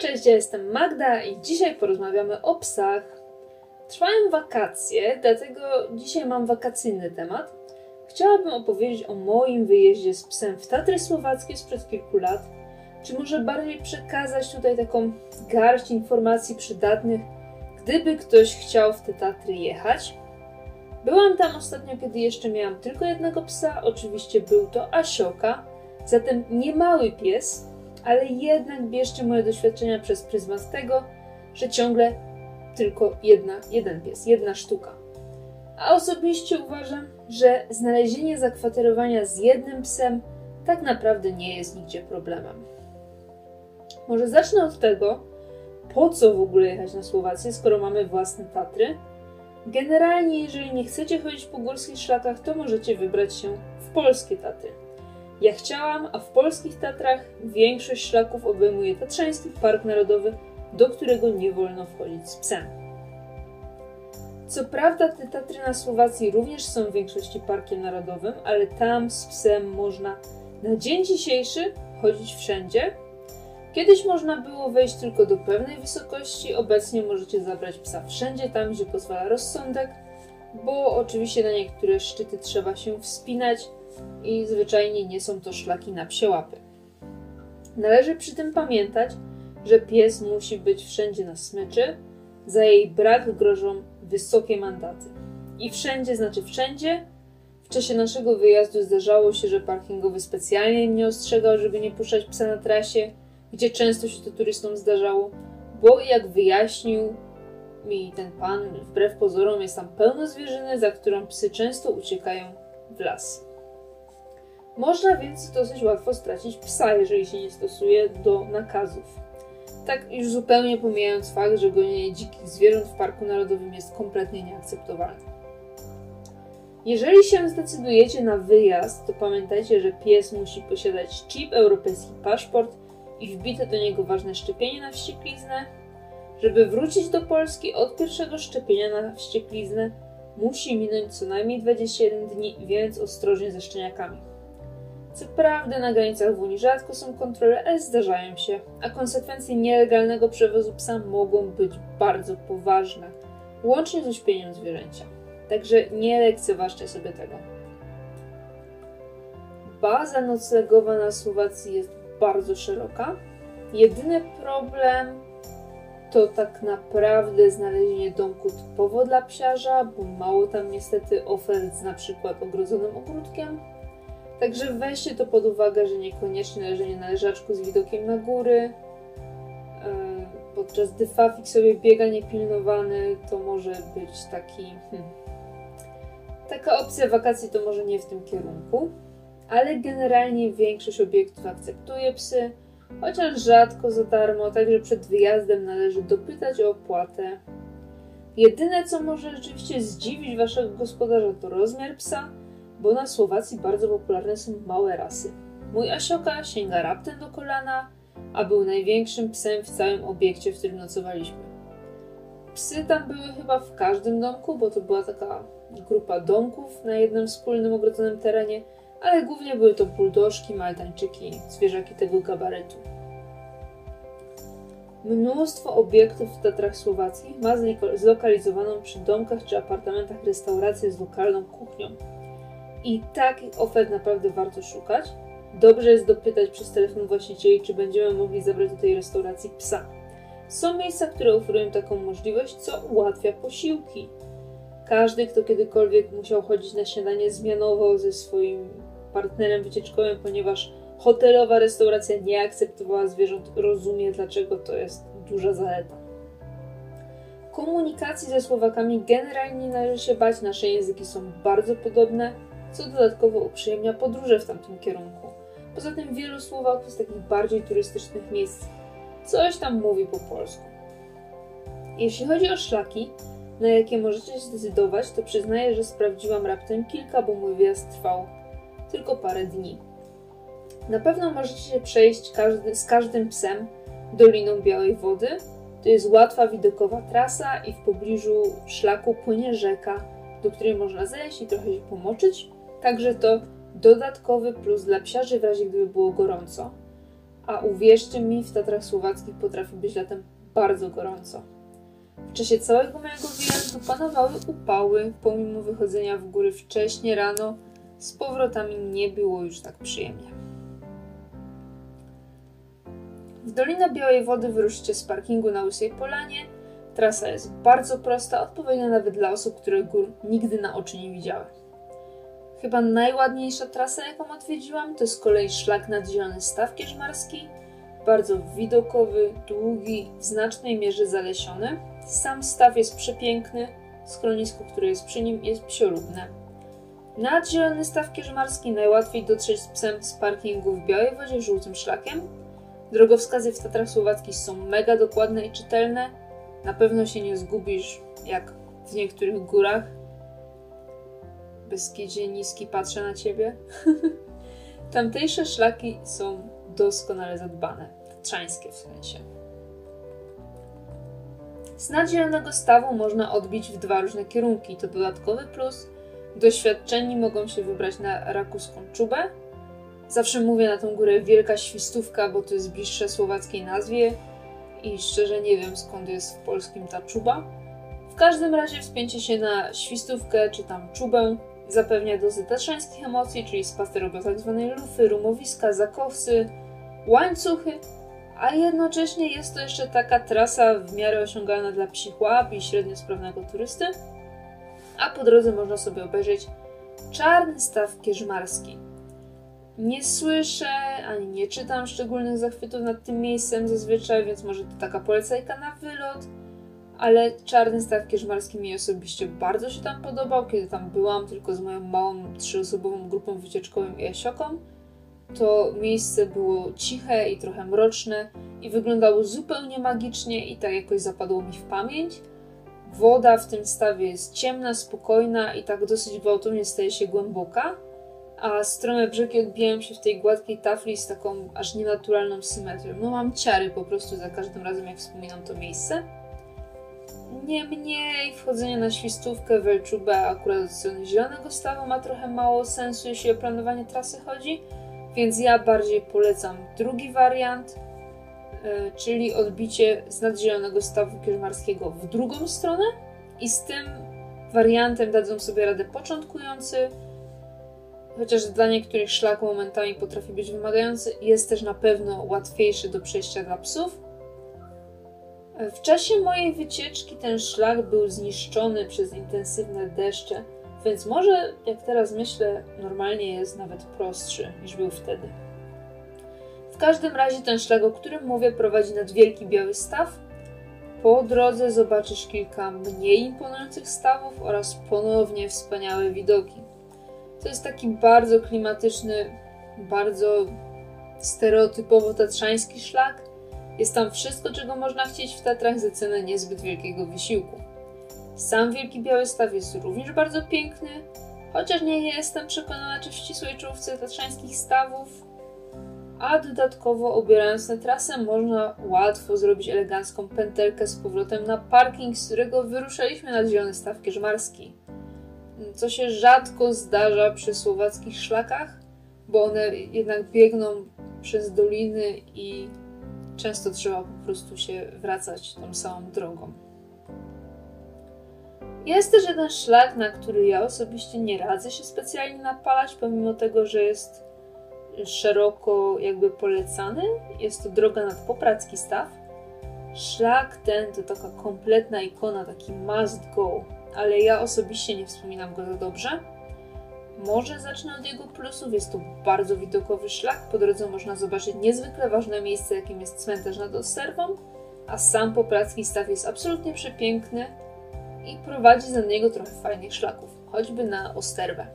Cześć, ja jestem Magda i dzisiaj porozmawiamy o psach. Trwają wakacje, dlatego dzisiaj mam wakacyjny temat. Chciałabym opowiedzieć o moim wyjeździe z psem w Tatry Słowackie sprzed kilku lat, czy może bardziej przekazać tutaj taką garść informacji przydatnych, gdyby ktoś chciał w te Tatry jechać. Byłam tam ostatnio, kiedy jeszcze miałam tylko jednego psa, oczywiście był to Asioka, zatem nie mały pies, ale jednak bierzcie moje doświadczenia przez pryzmat tego, że ciągle tylko jedna, jeden pies, jedna sztuka. A osobiście uważam, że znalezienie zakwaterowania z jednym psem tak naprawdę nie jest nigdzie problemem. Może zacznę od tego, po co w ogóle jechać na Słowację, skoro mamy własne Tatry. Generalnie, jeżeli nie chcecie chodzić po górskich szlakach, to możecie wybrać się w polskie Tatry. Ja chciałam, a w polskich Tatrach większość szlaków obejmuje Tatrzański Park Narodowy, do którego nie wolno wchodzić z psem. Co prawda te Tatry na Słowacji również są w większości parkiem narodowym, ale tam z psem można na dzień dzisiejszy chodzić wszędzie. Kiedyś można było wejść tylko do pewnej wysokości, obecnie możecie zabrać psa wszędzie tam, gdzie pozwala rozsądek, bo oczywiście na niektóre szczyty trzeba się wspinać, i zwyczajnie nie są to szlaki na psie łapy. Należy przy tym pamiętać, że pies musi być wszędzie na smyczy, za jej brak grożą wysokie mandaty. I wszędzie znaczy wszędzie. W czasie naszego wyjazdu zdarzało się, że parkingowy specjalnie mnie ostrzegał, żeby nie puszczać psa na trasie, gdzie często się to turystom zdarzało, bo jak wyjaśnił mi ten pan, wbrew pozorom jest tam pełno zwierzyny, za którą psy często uciekają w las. Można więc dosyć łatwo stracić psa, jeżeli się nie stosuje do nakazów. Tak już zupełnie pomijając fakt, że gonienie dzikich zwierząt w Parku Narodowym jest kompletnie nieakceptowalne. Jeżeli się zdecydujecie na wyjazd, to pamiętajcie, że pies musi posiadać chip, europejski paszport i wbite do niego ważne szczepienie na wściekliznę. Żeby wrócić do Polski od pierwszego szczepienia na wściekliznę, musi minąć co najmniej 21 dni, więc ostrożnie ze szczeniakami. Co prawda na granicach w Unii rzadko są kontrole, ale zdarzają się, a konsekwencje nielegalnego przewozu psa mogą być bardzo poważne, łącznie z uśpieniem zwierzęcia. Także nie lekceważcie sobie tego. Baza noclegowa na Słowacji jest bardzo szeroka. Jedyny problem to tak naprawdę znalezienie domku typowo dla psiarza, bo mało tam niestety ofert z na przykład ogrodzonym ogródkiem, Także weźcie to pod uwagę, że niekoniecznie leżenie na leżaczku z widokiem na góry, e, podczas gdy Fafik sobie biega niepilnowany, to może być taki... Hmm, taka opcja wakacji to może nie w tym kierunku, ale generalnie większość obiektów akceptuje psy, chociaż rzadko za darmo, także przed wyjazdem należy dopytać o opłatę. Jedyne, co może rzeczywiście zdziwić waszego gospodarza, to rozmiar psa, bo na Słowacji bardzo popularne są małe rasy. Mój Asioka sięga raptem do kolana, a był największym psem w całym obiekcie, w którym nocowaliśmy. Psy tam były chyba w każdym domku, bo to była taka grupa domków na jednym wspólnym ogrodzonym terenie, ale głównie były to buldożki, maltańczyki, zwierzaki tego gabarytu. Mnóstwo obiektów w Tatrach Słowacji ma zlokalizowaną przy domkach czy apartamentach restaurację z lokalną kuchnią. I takich ofert naprawdę warto szukać. Dobrze jest dopytać przez telefon właścicieli, czy będziemy mogli zabrać do tej restauracji psa. Są miejsca, które oferują taką możliwość, co ułatwia posiłki. Każdy, kto kiedykolwiek musiał chodzić na śniadanie zmianowo ze swoim partnerem wycieczkowym, ponieważ hotelowa restauracja nie akceptowała zwierząt, rozumie, dlaczego to jest duża zaleta. Komunikacji ze Słowakami generalnie nie należy się bać, nasze języki są bardzo podobne co dodatkowo uprzyjemnia podróże w tamtym kierunku. Poza tym wielu Słowaków z takich bardziej turystycznych miejsc coś tam mówi po polsku. Jeśli chodzi o szlaki, na jakie możecie się zdecydować, to przyznaję, że sprawdziłam raptem kilka, bo mój wyjazd trwał tylko parę dni. Na pewno możecie się przejść każdy, z każdym psem Doliną Białej Wody. To jest łatwa widokowa trasa i w pobliżu szlaku płynie rzeka, do której można zejść i trochę się pomoczyć. Także to dodatkowy plus dla psiarzy w razie gdyby było gorąco. a uwierzcie mi, w Tatrach Słowackich potrafi być latem bardzo gorąco. W czasie całego mojego wyjazdu panowały upały, pomimo wychodzenia w góry wcześnie rano, z powrotami nie było już tak przyjemnie. W Dolinę Białej Wody wyruszycie z parkingu na Łysej Polanie. Trasa jest bardzo prosta, odpowiednia nawet dla osób, które gór nigdy na oczy nie widziały. Chyba najładniejsza trasa, jaką odwiedziłam, to z kolei szlak nad Zielony Staw Kierzmarski. Bardzo widokowy, długi, w znacznej mierze zalesiony. Sam staw jest przepiękny, schronisko, które jest przy nim, jest psiolubne. Nad Zielony Staw Kierzmarski najłatwiej dotrzeć z psem z parkingu w Białej Wodzie żółtym szlakiem. Drogowskazy w Tatrach Słowackich są mega dokładne i czytelne. Na pewno się nie zgubisz, jak w niektórych górach. Beskidzie niski patrzę na ciebie. Tamtejsze szlaki są doskonale zadbane. Tatrzańskie w sensie. Z nadzielonego stawu można odbić w dwa różne kierunki. To dodatkowy plus. Doświadczeni mogą się wybrać na rakuską czubę. Zawsze mówię na tą górę Wielka Świstówka, bo to jest bliższe słowackiej nazwie i szczerze nie wiem skąd jest w polskim ta czuba. W każdym razie wspięcie się na świstówkę czy tam czubę zapewnia dozę tatrzańskich emocji, czyli spacer robią tak zwanej lufy, rumowiska, zakowsy, łańcuchy, a jednocześnie jest to jeszcze taka trasa w miarę osiągalna dla psich łap i średnio sprawnego turysty. A po drodze można sobie obejrzeć czarny staw kierzmarski. Nie słyszę ani nie czytam szczególnych zachwytów nad tym miejscem zazwyczaj, więc może to taka polecajka na wylot. Ale czarny staw kierzmarski mi osobiście bardzo się tam podobał, kiedy tam byłam tylko z moją małą trzyosobową grupą wycieczkową i Jasioką. To miejsce było ciche i trochę mroczne i wyglądało zupełnie magicznie i tak jakoś zapadło mi w pamięć. Woda w tym stawie jest ciemna, spokojna i tak dosyć gwałtownie staje się głęboka a strome brzegi odbijają się w tej gładkiej tafli z taką aż nienaturalną symetrią. No mam ciary po prostu za każdym razem, jak wspominam to miejsce. Niemniej wchodzenie na świstówkę Welczubę akurat od strony zielonego stawu ma trochę mało sensu, jeśli o planowanie trasy chodzi, więc ja bardziej polecam drugi wariant, yy, czyli odbicie z nadzielonego stawu kierzmarskiego w drugą stronę i z tym wariantem dadzą sobie radę początkujący, chociaż dla niektórych szlak momentami potrafi być wymagający, jest też na pewno łatwiejszy do przejścia dla psów. W czasie mojej wycieczki ten szlak był zniszczony przez intensywne deszcze, więc może, jak teraz myślę, normalnie jest nawet prostszy niż był wtedy. W każdym razie ten szlak, o którym mówię, prowadzi nad wielki biały staw. Po drodze zobaczysz kilka mniej imponujących stawów oraz ponownie wspaniałe widoki. To jest taki bardzo klimatyczny, bardzo stereotypowo tatrzański szlak. Jest tam wszystko, czego można chcieć w Tatrach za cenę niezbyt wielkiego wysiłku. Sam Wielki Biały Staw jest również bardzo piękny, chociaż nie jestem przekonana, czy w ścisłej czołówce tatrzańskich stawów. A dodatkowo, obierając tę trasę, można łatwo zrobić elegancką pętelkę z powrotem na parking, z którego wyruszaliśmy nad Zielony Staw Kierzmarski co się rzadko zdarza przy słowackich szlakach, bo one jednak biegną przez doliny i często trzeba po prostu się wracać tą samą drogą. Jest też jeden szlak, na który ja osobiście nie radzę się specjalnie napalać, pomimo tego, że jest szeroko jakby polecany. Jest to droga nad Popracki Staw. Szlak ten to taka kompletna ikona, taki must go ale ja osobiście nie wspominam go za dobrze. Może zacznę od jego plusów. Jest to bardzo widokowy szlak. Po drodze można zobaczyć niezwykle ważne miejsce, jakim jest cmentarz nad Osterwą, a sam Popracki Staw jest absolutnie przepiękny i prowadzi za niego trochę fajnych szlaków, choćby na Osterwę.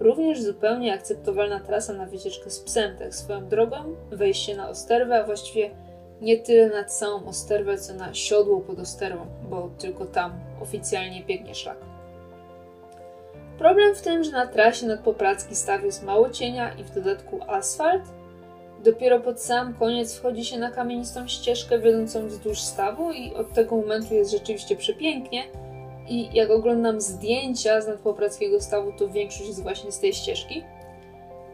Również zupełnie akceptowalna trasa na wycieczkę z psem, tak swoją drogą, wejście na Osterwę, a właściwie nie tyle nad całą Osterwę, co na siodło pod Osterwą, bo tylko tam oficjalnie biegnie szlak. Problem w tym, że na trasie nad Popracki staw jest mało cienia i w dodatku asfalt. Dopiero pod sam koniec wchodzi się na kamienistą ścieżkę wiodącą wzdłuż stawu i od tego momentu jest rzeczywiście przepięknie. I jak oglądam zdjęcia z nadpoprackiego stawu, to większość jest właśnie z tej ścieżki.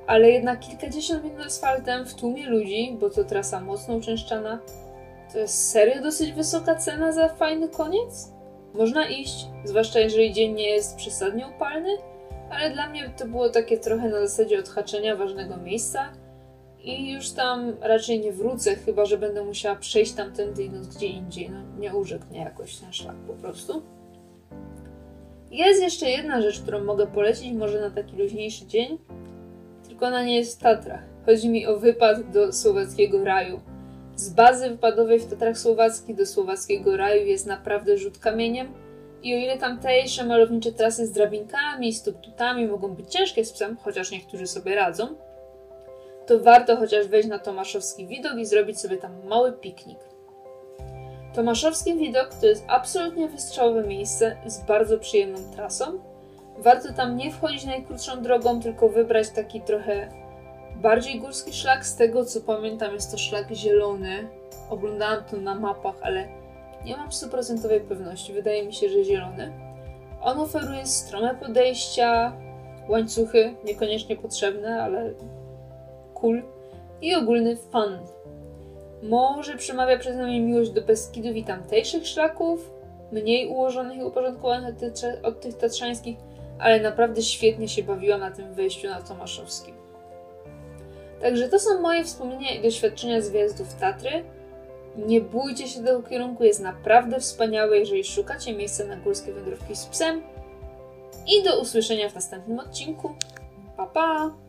ale jednak kilkadziesiąt minut asfaltem w tłumie ludzi, bo to trasa mocno uczęszczana, to jest serio dosyć wysoka cena za fajny koniec? Można iść, zwłaszcza jeżeli dzień nie jest przesadnie upalny, ale dla mnie to było takie trochę na zasadzie odhaczenia ważnego miejsca i już tam raczej nie wrócę, chyba że będę musiała przejść tamtędy idąc gdzie indziej. No nie urzekł mnie jakoś ten szlak po prostu. Jest jeszcze jedna rzecz, którą mogę polecić może na taki luźniejszy dzień, tylko ona nie jest w Tatrach. Chodzi mi o wypad do słowackiego raju. Z bazy wypadowej w Tatrach Słowackich do słowackiego raju jest naprawdę rzut kamieniem i o ile tamtejsze malownicze trasy z drabinkami i stuptutami mogą być ciężkie z psem, chociaż niektórzy sobie radzą, to warto chociaż wejść na Tomaszowski Widok i zrobić sobie tam mały piknik. Tomaszowski Widok to jest absolutnie wystrzałowe miejsce z bardzo przyjemną trasą. Warto tam nie wchodzić najkrótszą drogą, tylko wybrać taki trochę bardziej górski szlak. Z tego co pamiętam, jest to szlak zielony. Oglądałam to na mapach, ale nie mam stuprocentowej pewności. Wydaje mi się, że zielony. On oferuje strome podejścia, łańcuchy, niekoniecznie potrzebne, ale cool i ogólny fun. Może przemawia przez nami miłość do Beskidów i tamtejszych szlaków, mniej ułożonych i uporządkowanych od tych, tatrzańskich, ale naprawdę świetnie się bawiłam na tym wejściu na Tomaszowskim. Także to są moje wspomnienia i doświadczenia z wyjazdów Tatry. Nie bójcie się tego kierunku, jest naprawdę wspaniały, jeżeli szukacie miejsca na górskie wędrówki z psem. I do usłyszenia w następnym odcinku. Pa pa!